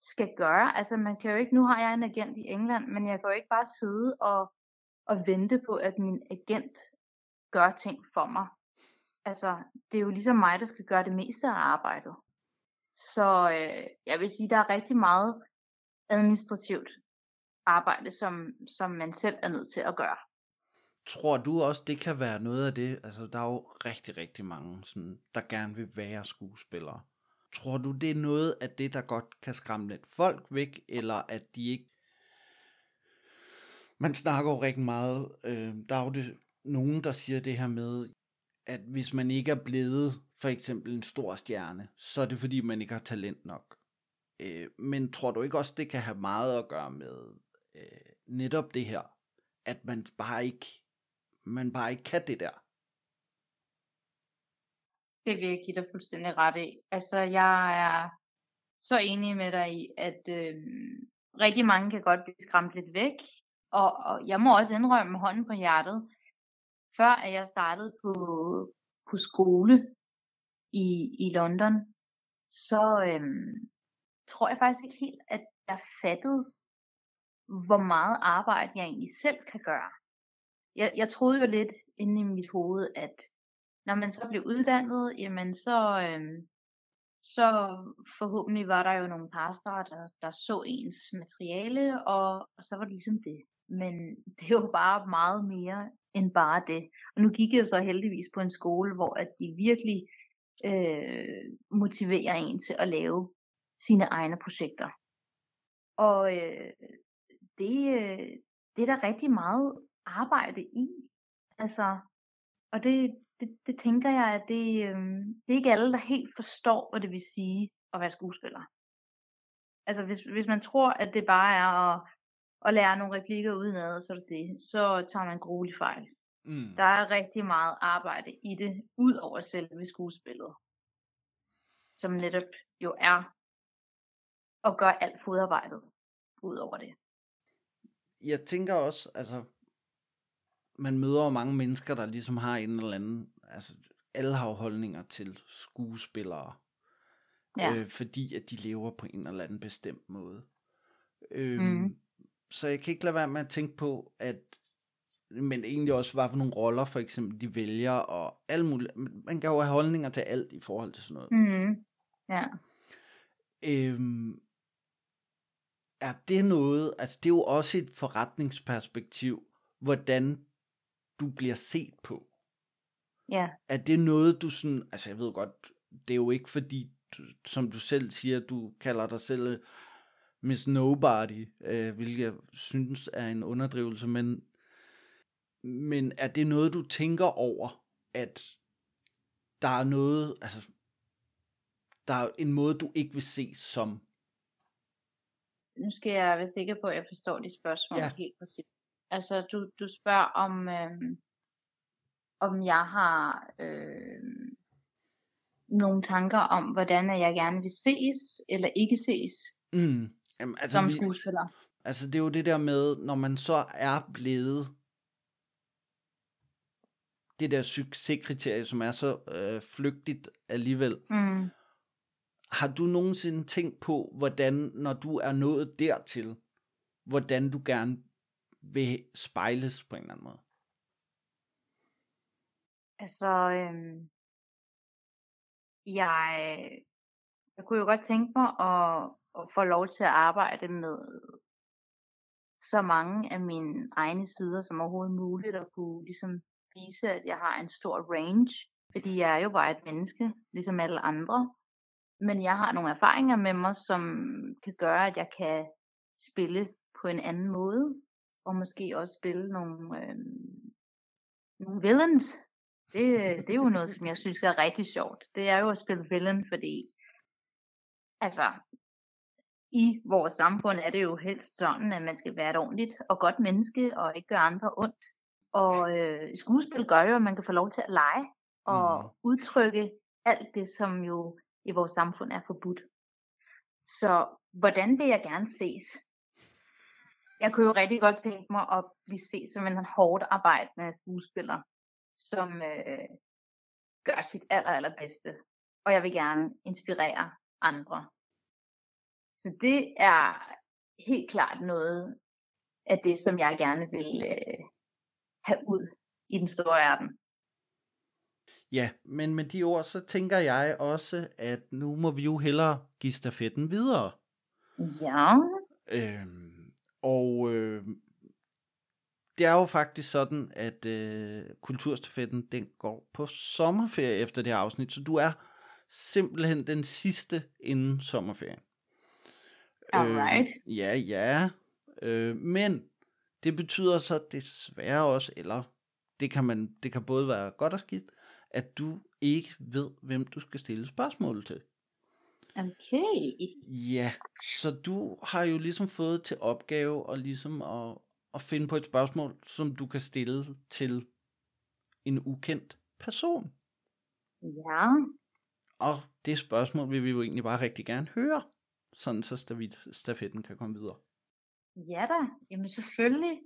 S2: skal gøre. Altså man kan jo ikke, nu har jeg en agent i England, men jeg kan jo ikke bare sidde og, og vente på, at min agent gør ting for mig. Altså, det er jo ligesom mig, der skal gøre det meste af arbejdet. Så øh, jeg vil sige, der er rigtig meget administrativt arbejde, som, som man selv er nødt til at gøre.
S1: Tror du også, det kan være noget af det? Altså, der er jo rigtig, rigtig mange, sådan, der gerne vil være skuespillere. Tror du, det er noget af det, der godt kan skræmme lidt folk væk, eller at de ikke... Man snakker jo rigtig meget, øh, der er jo det, nogen, der siger det her med, at hvis man ikke er blevet for eksempel en stor stjerne, så er det fordi, man ikke har talent nok. Øh, men tror du ikke også, det kan have meget at gøre med øh, netop det her, at man bare ikke, man bare ikke kan det der?
S2: Det vil jeg give dig fuldstændig ret i. Altså, jeg er så enig med dig i, at øh, rigtig mange kan godt blive skræmt lidt væk. Og, og jeg må også indrømme hånden på hjertet, før at jeg startede på, på skole i, i London, så øhm, tror jeg faktisk ikke helt, at jeg fattede, hvor meget arbejde jeg egentlig selv kan gøre. Jeg, jeg troede jo lidt inde i mit hoved, at når man så blev uddannet, jamen så, øhm, så forhåbentlig var der jo nogle pastor, der, der så ens materiale, og, og så var det ligesom det. Men det er jo bare meget mere end bare det. Og nu gik jeg jo så heldigvis på en skole, hvor at de virkelig øh, motiverer en til at lave sine egne projekter. Og øh, det, øh, det er der rigtig meget arbejde i. Altså, og det, det, det tænker jeg, at det, øh, det er ikke alle, der helt forstår, hvad det vil sige at være skuespiller. Altså, hvis, hvis man tror, at det bare er at, at lære nogle replikker udenad, så er det det, så tager man grueligt fejl. Mm. Der er rigtig meget arbejde i det, ud over selve skuespillet. Som netop jo er at gøre alt fodarbejdet ud over det.
S1: Jeg tænker også, altså, man møder jo mange mennesker, der ligesom har en eller anden, altså, alle har holdninger til skuespillere, ja. øh, fordi at de lever på en eller anden bestemt måde. Øh, mm. Så jeg kan ikke lade være med at tænke på, at men egentlig også, hvad for nogle roller for eksempel de vælger, og alt muligt. Man kan jo have holdninger til alt i forhold til sådan noget.
S2: Mm. Ja.
S1: Øhm, er det noget, altså det er jo også et forretningsperspektiv, hvordan du bliver set på.
S2: Ja.
S1: Er det noget, du sådan, altså jeg ved godt, det er jo ikke fordi, som du selv siger, du kalder dig selv Miss Nobody, øh, hvilket jeg synes er en underdrivelse, men men er det noget, du tænker over, at der er noget, altså, der er en måde, du ikke vil se som?
S2: Nu skal jeg være sikker på, at jeg forstår dit spørgsmål ja. helt præcis. Altså, du, du spørger om, øh, om jeg har øh, nogle tanker om, hvordan jeg gerne vil ses, eller ikke ses,
S1: mm. Jamen, altså,
S2: som skuespiller. Vi,
S1: altså, det er jo det der med, når man så er blevet det der succeskriterie, som er så øh, flygtigt alligevel.
S2: Mm.
S1: Har du nogensinde tænkt på, hvordan, når du er nået dertil, hvordan du gerne vil spejles på en eller anden måde?
S2: Altså, øhm, jeg, jeg kunne jo godt tænke mig at, får få lov til at arbejde med så mange af mine egne sider som overhovedet muligt, og kunne ligesom vise, at jeg har en stor range, fordi jeg er jo bare et menneske, ligesom alle andre. Men jeg har nogle erfaringer med mig, som kan gøre, at jeg kan spille på en anden måde, og måske også spille nogle, øh, nogle villains. Det, det er jo noget, som jeg synes er rigtig sjovt. Det er jo at spille villain, fordi altså, i vores samfund er det jo helst sådan, at man skal være et ordentligt og godt menneske, og ikke gøre andre ondt. Og øh, skuespil gør jo, at man kan få lov til at lege og mm. udtrykke alt det, som jo i vores samfund er forbudt. Så hvordan vil jeg gerne ses? Jeg kunne jo rigtig godt tænke mig at blive set som en hårdt arbejdende skuespiller, som øh, gør sit aller, allerbedste og jeg vil gerne inspirere andre. Så det er helt klart noget af det, som jeg gerne vil øh, have ud i den store verden.
S1: Ja, men med de ord, så tænker jeg også, at nu må vi jo hellere give stafetten videre.
S2: Ja.
S1: Øhm, og øh, det er jo faktisk sådan, at øh, kulturstafetten, den går på sommerferie efter det her afsnit, så du er simpelthen den sidste inden sommerferien.
S2: Alright.
S1: Øh, ja, ja. Øh, men det betyder så desværre også, eller det kan, man, det kan både være godt og skidt, at du ikke ved, hvem du skal stille spørgsmål til.
S2: Okay.
S1: Ja, så du har jo ligesom fået til opgave at ligesom at, at finde på et spørgsmål, som du kan stille til en ukendt person.
S2: Ja.
S1: Og det spørgsmål vil vi jo egentlig bare rigtig gerne høre, sådan så stafetten kan komme videre.
S2: Ja da. Jamen selvfølgelig.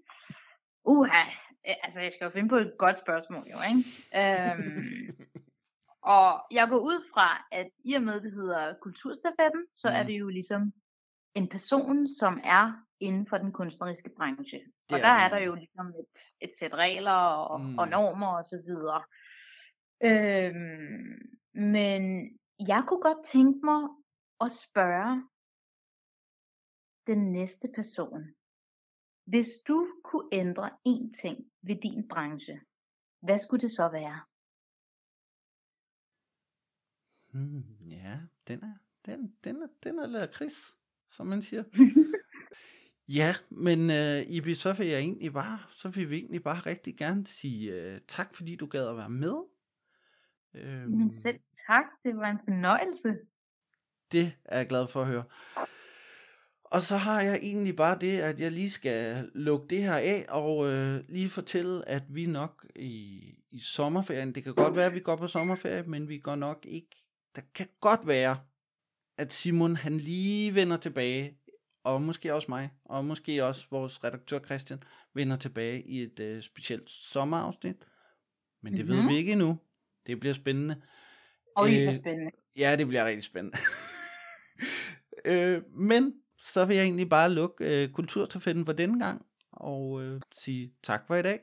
S2: Uha. Altså, jeg skal jo finde på et godt spørgsmål, jo, ikke? Øhm, og jeg går ud fra, at i og med det hedder kulturstafetten, så er
S1: Mhm.
S2: det jo ligesom en person, som er inden for den kunstneriske branche.
S1: Det
S2: og
S1: er
S2: der
S1: det
S2: er der jo ligesom et, et sæt regler og,
S1: Mm.
S2: mm. og normer og så videre. Øhm, men jeg kunne godt tænke mig at spørge den næste person. Hvis du kunne ændre én ting ved din branche, hvad skulle det så være?
S1: Hmm, ja, den er, den, den er, den er lidt kris, som man siger. Ja, men uh, Ibi, så vil jeg egentlig bare, så vil vi egentlig bare rigtig gerne sige uh, tak, fordi du gad at være med. Øhm,
S2: Men selv tak, det var en fornøjelse.
S1: Det er jeg glad for at høre. Og så har jeg egentlig bare det, at jeg lige skal lukke det her af, og øh, lige fortælle, at vi nok i, i sommerferien, det kan godt være, at vi går på sommerferie, men vi går nok ikke, der kan godt være, at Simon han lige vender tilbage, og måske også mig, og måske også vores redaktør Christian, vender tilbage i et øh, specielt sommerafsnit. Men det mm-hmm. ved
S2: Mhm.
S1: vi ikke endnu. Det bliver spændende.
S2: Og det er
S1: Øh,
S2: spændende.
S1: Ja, det bliver rigtig spændende. øh, men så vil jeg egentlig bare lukke øh, kulturstafetten for denne gang, og øh, sige tak for i dag.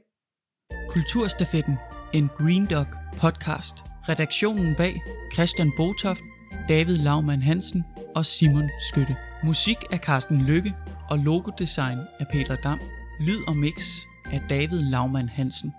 S4: Kulturstafetten, en Green Dog podcast. Redaktionen bag Christian Botoft, David Laumann Hansen og Simon Skytte. Musik af Carsten Lykke og logodesign af Peter Dam. Lyd og mix af David Laumann Hansen.